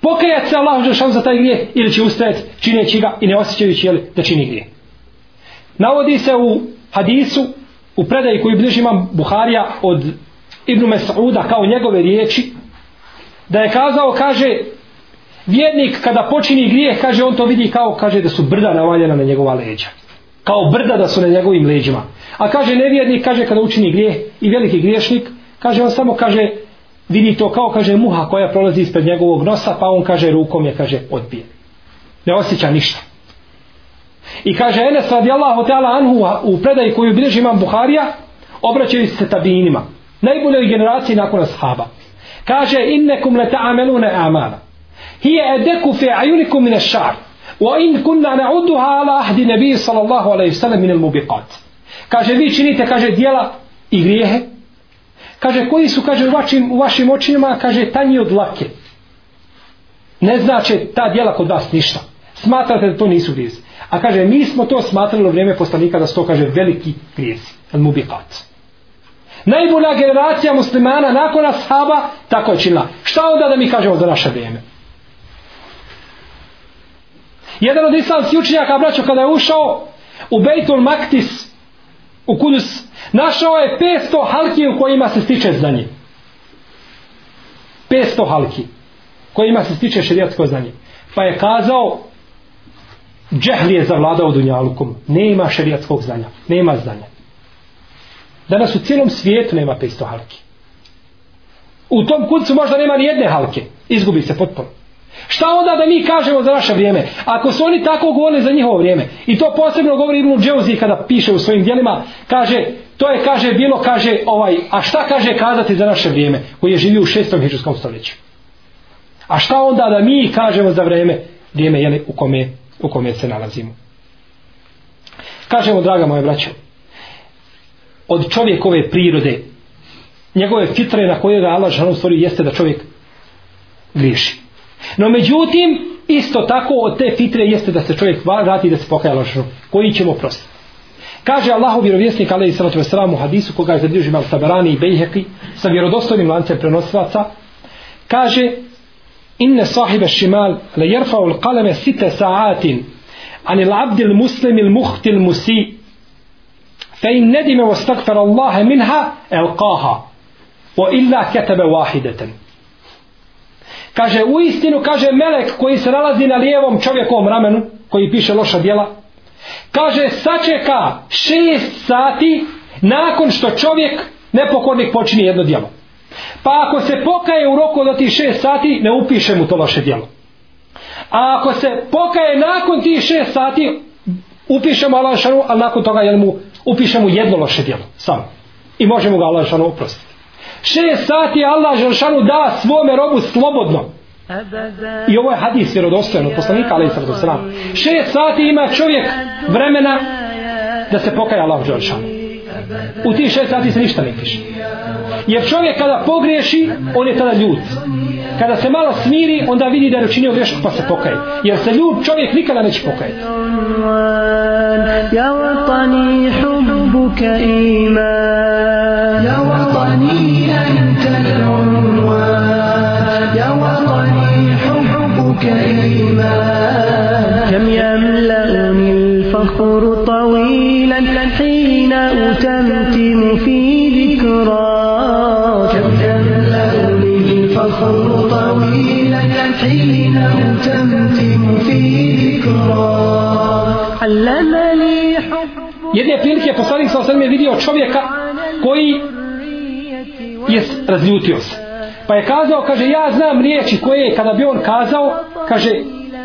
pokajati se Allahu Đelšanu za taj grijeh ili će ustajati čineći ga i ne osjećajući jeli, da čini grije. Navodi se u hadisu u predaji koju bliži imam Buharija od Ibnu Mes'uda kao njegove riječi da je kazao, kaže vjernik kada počini grijeh, kaže on to vidi kao, kaže da su brda navaljena na njegova leđa. Kao brda da su na njegovim leđima. A kaže nevjernik, kaže kada učini grijeh i veliki griješnik, kaže on samo kaže vidi to kao kaže muha koja prolazi ispred njegovog nosa pa on kaže rukom je kaže odbije. Ne osjeća ništa. I kaže Enes radijallahu ta'ala anhu u predaji koju bilježi imam Buharija, obraćaju se tabinima. Najboljoj generaciji nakon ashaba. Kaže innekum le ta'amelune amala. Hije edeku fe ajunikum mine šar. Wa in kunna na'uduha ala ahdi nebiji sallallahu alaihi sallam minel mubiqat. Kaže vi činite, kaže dijela i grijehe. Kaže koji su, kaže u vašim, u vašim očinima, kaže tanji od lake. Ne znači ta djela kod vas ništa. Smatrate da to nisu grijezi. A kaže, mi smo to smatrali u vrijeme poslanika da su to kaže veliki grijezi. Al mubiqat. Najbolja generacija muslimana nakon ashaba tako je činila. Šta onda da mi kažemo za naše vrijeme? Jedan od islamskih učenjaka, braćo, kada je ušao u Bejtul Maktis, u Kudus, našao je 500 halki u kojima se stiče znanje. 500 halki kojima se stiče šerijatsko znanje. Pa je kazao, džehli je zavladao dunjalukom. Nema šerijatskog znanja. Nema znanja. Danas u cijelom svijetu nema 500 halki. U tom kucu možda nema ni jedne halke. Izgubi se potpuno. Šta onda da mi kažemo za naše vrijeme? Ako su oni tako govorili za njihovo vrijeme, i to posebno govori Ibn Džeuzi kada piše u svojim dijelima, kaže, to je, kaže, bilo, kaže, ovaj, a šta kaže kazati za naše vrijeme, koji je živio u šestom hiđuskom stoljeću? A šta onda da mi kažemo za vrijeme, vrijeme, jeli, u kome, u kome se nalazimo? Kažemo, draga moje braćo, od čovjekove prirode, njegove fitre na koje ga Allah žanu stvorio, jeste da čovjek griješi. No međutim, isto tako od te fitre jeste da se čovjek vrati da se pokaja lažno. Koji ćemo prostiti? Kaže Allahu vjerovjesnik alejhi salatu vesselam u hadisu koga je zabilježio Imam Tabarani i Bejheki sa vjerodostojnim lancem prenosilaca kaže inne sahiba šimal le jerfa'u l'kaleme site sa'atin an il abdil muslim il muhtil musi fe in nedime wastaghfara stakfar Allahe minha elqaha wa illa ketebe wahideten Kaže, u istinu, kaže Melek koji se nalazi na lijevom čovjekovom ramenu, koji piše loša djela, kaže, sačeka šest sati nakon što čovjek nepokornik počini jedno djelo. Pa ako se pokaje u roku od tih šest sati, ne upiše mu to loše djelo. A ako se pokaje nakon tih šest sati, upišemo Allah šanu, ali nakon toga jel mu, upiše mu jedno loše djelo. Samo. I možemo ga Allah šanu oprostiti šest sati Allah Želšanu da svome robu slobodno. I ovo je hadis vjerodostojan od poslanika ali srdu sram. Šest sati ima čovjek vremena da se pokaja Allah Želšanu. U tih šest sati se ništa ne piše. Jer čovjek kada pogriješi, on je tada ljud. Kada se malo smiri, onda vidi da je učinio grešku pa se pokaje. Jer se ljud čovjek nikada neće pokajati. Ja vatani hubbuka iman Ja vatani anta l'unwan Ja vatani hubbuka iman Jedne prilike poslanik sa osrme vidio čovjeka koji je razljutio se. Pa je kazao, kaže, ja znam riječi koje kada bi on kazao, kaže,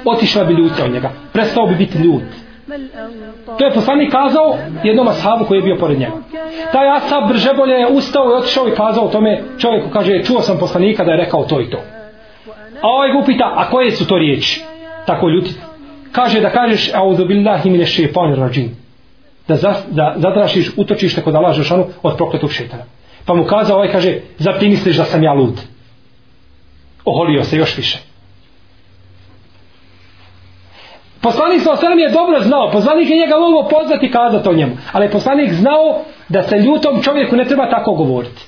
otišla bi ljuta od njega. Prestao bi biti ljut. To je poslanik kazao jednom ashabu koji je bio pored njega. Taj ashab brže bolje je ustao i otišao i kazao tome čovjeku, kaže, čuo sam poslanika da je rekao to i to. A ovaj ga upita, a koje su to riječi? Tako ljuti. Kaže da kažeš, auzu billahi mine šepan rađim. Da, za, da zatrašiš utočište kod Allah Žešanu od prokletog šetana. Pa mu kazao, ovaj kaže, zar ti misliš da sam ja lud? oholio se još više. Poslanik sa osrem je dobro znao, poslanik je njega mogao pozvati i kazati o njemu, ali je poslanik znao da se ljutom čovjeku ne treba tako govoriti.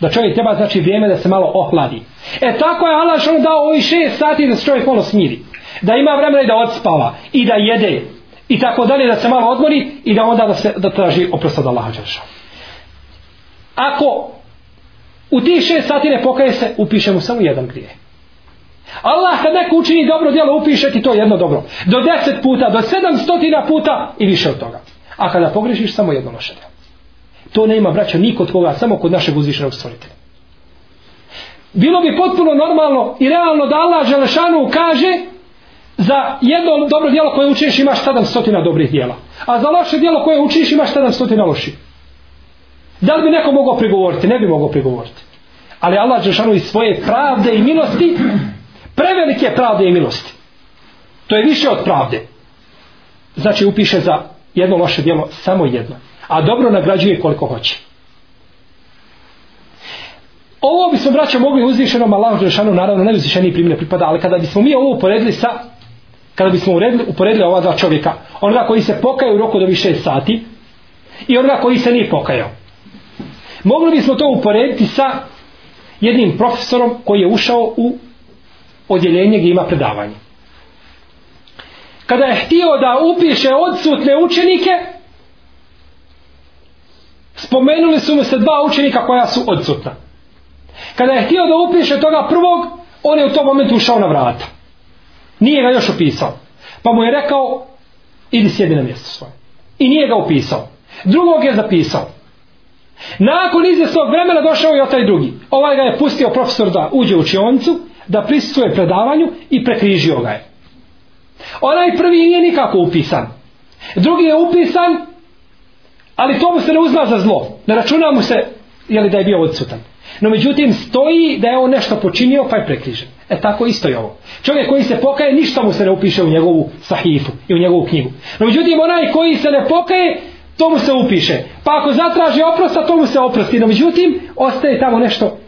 Da čovjek treba znači vrijeme da se malo ohladi. E tako je Allah što dao ovi šest sati da se čovjek malo smiri. Da ima vremena i da odspava i da jede i tako dalje da se malo odmori i da onda da se da traži oprost od Allaha Đerša. Ako u tih šest sati ne pokaje se, upiše mu samo jedan grije. Allah kad neko učini dobro djelo, upiše ti to jedno dobro. Do deset puta, do sedam stotina puta i više od toga. A kada pogrešiš, samo jedno loše djelo. To ne ima braća nikod koga, samo kod našeg uzvišenog stvoritelja. Bilo bi potpuno normalno i realno da Allah Želešanu kaže za jedno dobro djelo koje učiniš imaš 700 dobrih djela. A za loše djelo koje učiniš imaš 700 loših. Da li bi neko mogao prigovoriti? Ne bi mogao prigovoriti. Ali Allah Želešanu iz svoje pravde i milosti prevelike pravde i milosti. To je više od pravde. Znači upiše za jedno loše djelo samo jedno. A dobro nagrađuje koliko hoće. Ovo bismo braća mogli uzvišenom Allahu Đelešanu, naravno ne uzvišeni primjer pripada, ali kada bismo mi ovo uporedili sa, kada bismo uredili, uporedili ova dva čovjeka, onoga koji se pokaje u roku do više sati i onoga koji se nije pokajao. Mogli bismo to uporediti sa jednim profesorom koji je ušao u odjeljenje gdje ima predavanje. Kada je htio da upiše odsutne učenike, spomenuli su mu se dva učenika koja su odsutna. Kada je htio da upiše toga prvog, on je u tom momentu ušao na vrata. Nije ga još upisao. Pa mu je rekao, idi sjedi na mjesto svoje. I nije ga upisao. Drugog je zapisao. Nakon izvjesnog vremena došao je taj drugi. Ovaj ga je pustio profesor da uđe u učionicu, da prisutuje predavanju i prekrižio ga je. Onaj prvi nije nikako upisan. Drugi je upisan, ali to mu se ne uzma za zlo. Ne računa mu se jeli, da je bio odsutan. No međutim stoji da je on nešto počinio pa je prekrižen. E tako isto je ovo. Čovjek koji se pokaje ništa mu se ne upiše u njegovu sahifu i u njegovu knjigu. No međutim onaj koji se ne pokaje to mu se upiše. Pa ako zatraži oprosta to mu se oprosti. No međutim ostaje tamo nešto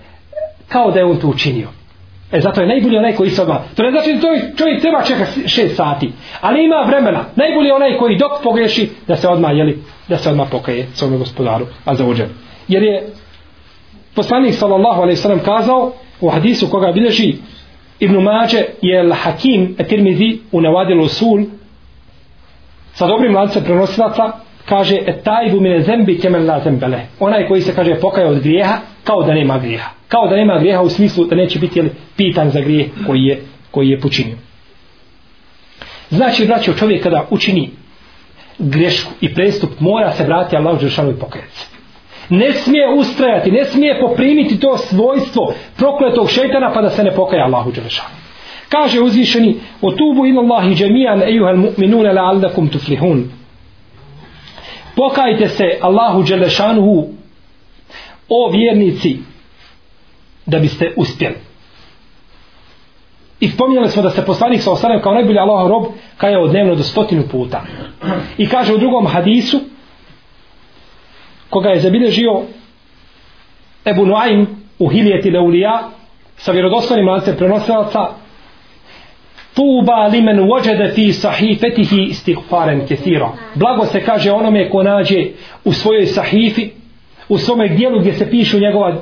kao da je on to učinio. E zato je najbolji onaj koji se odmah. To ne znači da to čovjek treba čeka šest sati. Ali ima vremena. Najbolji onaj koji dok pogreši da se odmah, jeli, da se odmah pokaje svome gospodaru. A za uđer. Jer je poslanik sallallahu alaihi sallam kazao u hadisu koga bilježi Ibn Mađe je Al-Hakim Etirmizi u Nevadilu Sul. Sa dobrim lancem prenosilaca kaže etajbu mine zembi kemen la zembele onaj koji se kaže pokaja od grijeha kao da nema grijeha. Kao da nema grijeha u smislu da neće biti jeli, pitan za grijeh koji je, koji je počinio. Znači braćo čovjek kada učini grešku i prestup mora se vratiti Allahu Đeršanu i pokajati se ne smije ustrajati, ne smije poprimiti to svojstvo prokletog šeitana pa da se ne pokaja Allahu Đelešanu. Kaže uzvišeni, o tubu ila Allahi džemijan ejuhal mu'minune la'allakum tuflihun. Pokajte se Allahu Đelešanu o vjernici da biste uspjeli. I spominjali smo da se poslanik sa osanem kao najbolji Allahov rob kajao dnevno do stotinu puta. I kaže u drugom hadisu koga je zabilježio Ebu Nuaym u Hilijeti Leulija sa vjerodostojnim lancem prenosilaca Tuba limen vođede fi sahifetihi istighfaren kethira. Blago se kaže onome ko nađe u svojoj sahifi, u svome dijelu gdje se pišu njegova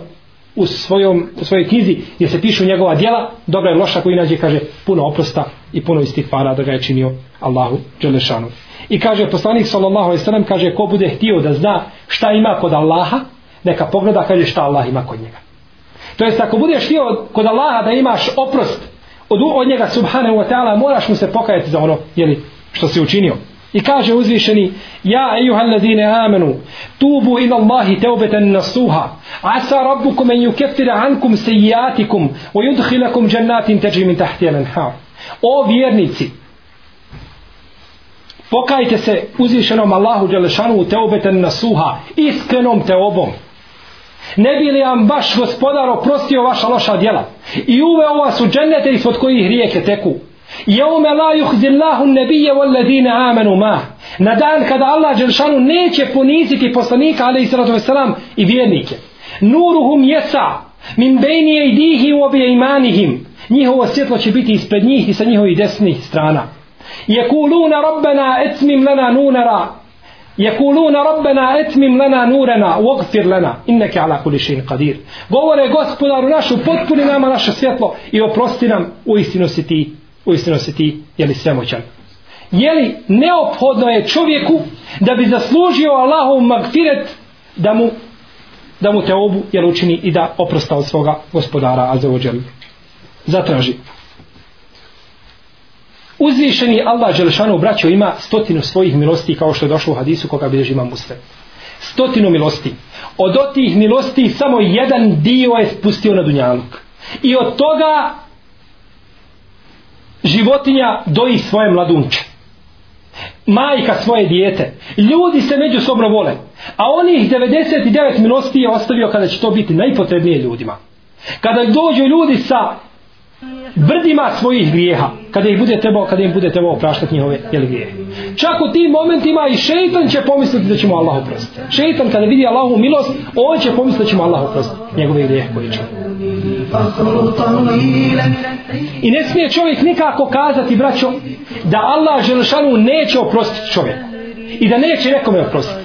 u, svojom, u svojoj knjizi gdje se pišu njegova dijela, dobra je loša koji nađe, kaže, puno oprosta i puno istighfara da ga je činio Allahu Đelešanu. I kaže poslanik sallallahu alejhi ve sellem kaže ko bude htio da zna šta ima kod Allaha, neka pogleda kaže šta Allah ima kod njega. To jest ako budeš htio kod Allaha da imaš oprost od, od njega subhanahu wa ta'ala moraš mu se pokajati za ono jeli, što si učinio. I kaže uzvišeni Ja ejuhal ladine amenu Tubu ila Allahi teubeten nasuha Asa rabbukum en yukaffira ankum sejijatikum Wa yudhilakum jannatin teđi min tahti alenha O vjernici pokajte se uzvišenom Allahu Đelešanu teobeten nasuha, iskrenom teobom. Ne bi li vam baš gospodar oprostio vaša loša djela i uveo vas u džennete ispod kojih rijeke teku. Jeume la yuhzillahu nebije wal ladine amenu ma. Na dan kada Allah Đelešanu neće poniziti poslanika alaih sallatu wasalam i vjernike. Nuruhum jesa min bejni idihi u obje imanihim njihovo svjetlo će biti ispred njih i sa njihovih desnih strana يقولون ربنا اتمم لنا نورنا jekuluna ربنا اتمم لنا نورنا واغفر لنا انك على كل شيء قدير govore gospodaru našu potpuni nama naše svjetlo i oprosti nam u si ti u si ti jeli svemoćan? Jeli neophodno je čovjeku da bi zaslužio Allahov magfiret da mu da mu te obu jel učini i da oprosta od svoga gospodara azeođel? Zatraži uzvišeni Allah Đelešanu braćo ima stotinu svojih milosti kao što je došlo u hadisu koga bilježi ima muslim. Stotinu milosti. Od otih milosti samo jedan dio je spustio na dunjaluk. I od toga životinja doji svoje mladunče. Majka svoje dijete. Ljudi se međusobno vole. A onih 99 milosti je ostavio kada će to biti najpotrebnije ljudima. Kada dođu ljudi sa brdima svojih grijeha kada ih bude trebao kada im bude trebao opraštati njihove jeli grijehe. Čak u tim momentima i šeitan će pomisliti da ćemo Allah oprostiti. Šeitan kada vidi Allahu milost on će pomisliti da ćemo Allah oprostiti njegove grijehe koje će i ne smije čovjek nikako kazati braćo da Allah Želešanu neće oprostiti čovjek i da neće nekome oprostiti.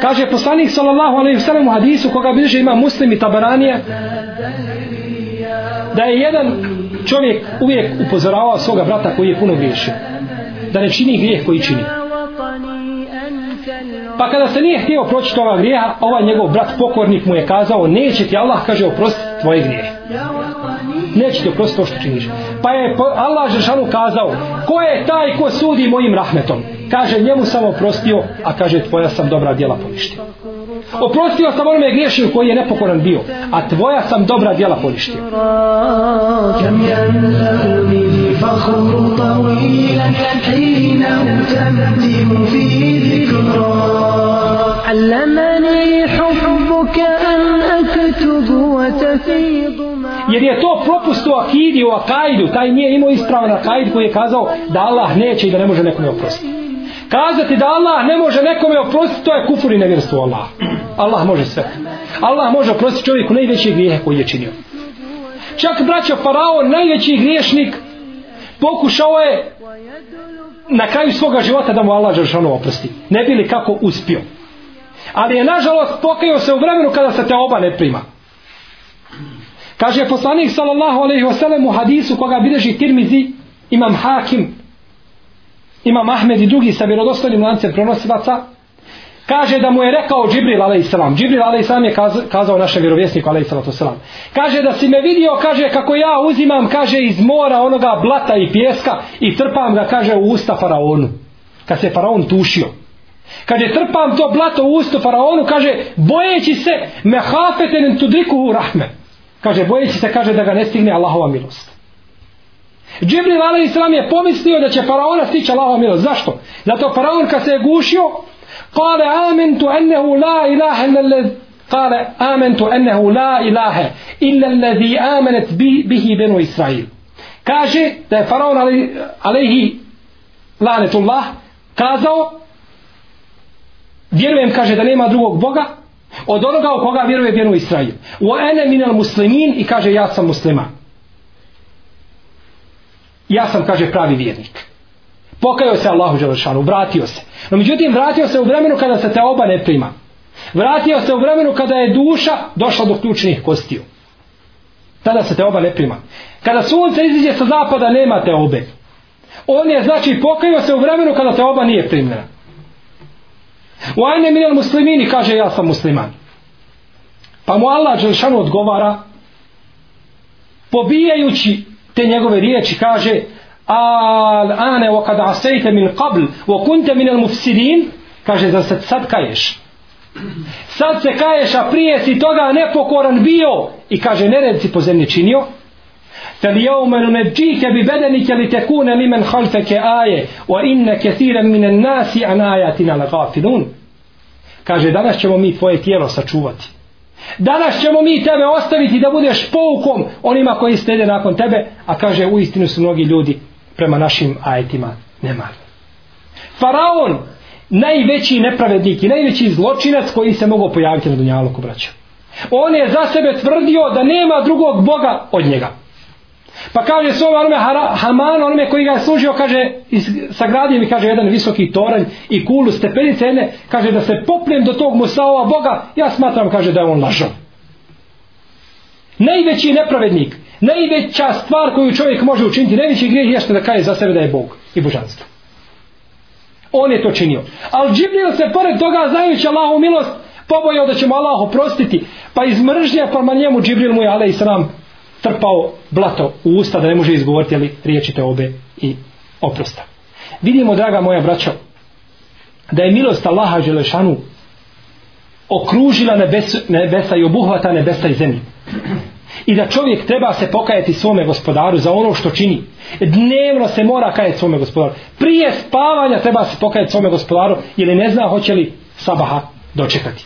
Kaže poslanik sallallahu alaihi wasallam u hadisu koga bilježe ima muslim i tabaranije da je jedan čovjek uvijek upozoravao svoga brata koji je puno griješio. Da ne čini grijeh koji čini. Pa kada se nije htio proći toga grijeha ovaj njegov brat pokornik mu je kazao neće ti Allah kaže oprostiti tvoje grijehe. Neće ti oprostiti to što činiš. Pa je Allah Žešanu kazao ko je taj ko sudi mojim rahmetom? Kaže njemu sam oprostio a kaže tvoja sam dobra djela poništio oprostio sam onome griješim koji je nepokoran bio a tvoja sam dobra djela poništio Jer je to propust u akidi, u akajdu, taj nije imao ispravan akajd koji je kazao da Allah neće i da ne može nekome oprostiti. Kazati da Allah ne može nekome oprostiti, to je kufur i nevjerstvo Allah. Allah može sve. Allah može oprostiti čovjeku najveći grijehe koji je činio. Čak braćo Farao, najveći griješnik, pokušao je na kraju svoga života da mu Allah Žešanu oprosti. Ne bili kako uspio. Ali je nažalost pokajao se u vremenu kada se te oba ne prima. Kaže poslanik sallallahu alejhi ve sellem u hadisu koga bilježi Tirmizi, Imam Hakim, Imam Ahmed i drugi sa vjerodostojnim lancem prenosivaca, kaže da mu je rekao Džibril a.s. Džibril a.s. je kazao našem vjerovjesniku a.s. Kaže da si me vidio, kaže kako ja uzimam, kaže iz mora onoga blata i pjeska i trpam ga, kaže u usta faraonu. Kad se faraon tušio. Kad je trpam to blato u usta faraonu, kaže bojeći se mehafeten tudrikuhu rahme. Kaže, bojeći se, kaže da ga ne stigne Allahova milost. Džibril a.s. je pomislio da će faraona stići Allahova milost. Zašto? Zato faraon kad se je gušio, kale amentu ennehu la ilaha illa kale amentu ennehu la ilaha illa allazi amenet bihi benu Israil. Kaže da je faraon alaihi lanetullah kazao vjerujem kaže da nema drugog Boga od onoga u koga vjeruje vjeru Israil. U ene minel muslimin i kaže ja sam musliman. Ja sam, kaže, pravi vjernik. Pokajao se Allahu Đelešanu, vratio se. No međutim, vratio se u vremenu kada se te oba ne prima. Vratio se u vremenu kada je duša došla do ključnih kostiju. Tada se te oba ne prima. Kada sunce iziđe sa zapada, nema te obe. On je, znači, pokajao se u vremenu kada te oba nije primljena. U ajne minel muslimini kaže ja sam musliman. Pa mu Allah Đelšanu odgovara pobijajući te njegove riječi kaže al ane wa kada asejte min qabl wa kunte minel mufsidin kaže da se sad kaješ sad se kaješ a prije si toga nepokoran bio i kaže nered si po zemlji činio فاليوم ننجيك ببدنك لتكون لمن خلفك آية وإن كثيرا من الناس عن آياتنا لغافلون kaže danas ćemo mi tvoje tijelo sačuvati danas ćemo mi tebe ostaviti da budeš poukom onima koji stede nakon tebe a kaže u istinu su mnogi ljudi prema našim ajetima nemarni. Faraon najveći nepravednik i najveći zločinac koji se mogu pojaviti na Dunjaluku braćo. On je za sebe tvrdio da nema drugog Boga od njega. Pa kaže svome onome Haman, onome koji ga je služio, kaže, sagradio mi, kaže, jedan visoki toranj i kulu stepenice jedne, kaže, da se popnem do tog Musaova Boga, ja smatram, kaže, da je on lažao. Najveći nepravednik, najveća stvar koju čovjek može učiniti, najveći grijeh jeste da kaje za sebe da je Bog i božanstvo. On je to činio. Al Džibril se pored toga, znajući Allahu milost, pobojao da će mu Allah oprostiti, pa iz mržnje prema njemu Džibril mu je, ale i sram, trpao blato u usta da ne može izgovoriti ali riječi te obe i oprosta. Vidimo, draga moja braćo, da je milost Allaha Želešanu okružila nebesa, nebesa i obuhvata nebesa i zemlju. I da čovjek treba se pokajati svome gospodaru za ono što čini. Dnevno se mora kajati svome gospodaru. Prije spavanja treba se pokajati svome gospodaru jer ne zna hoće li sabaha dočekati.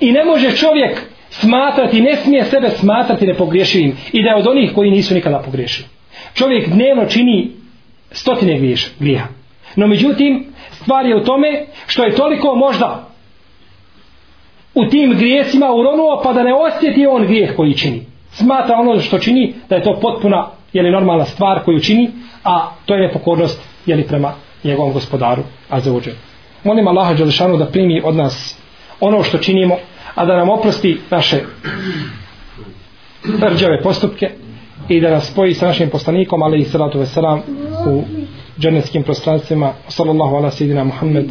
I ne može čovjek smatrati, ne smije sebe smatrati nepogriješivim i da je od onih koji nisu nikada pogriješili. Čovjek dnevno čini stotine grijeha. No međutim, stvar je u tome što je toliko možda u tim grijesima uronuo pa da ne osjeti on grijeh koji čini. Smatra ono što čini da je to potpuna je normalna stvar koju čini, a to je nepokornost je li prema njegovom gospodaru a za uđe. Molim Allaha Đelešanu da primi od nas ono što činimo a da nam oprosti naše rđave postupke i da nas spoji sa našim poslanikom ali i salatu veselam u džernetskim prostranstvima sallallahu ala sidina Muhammed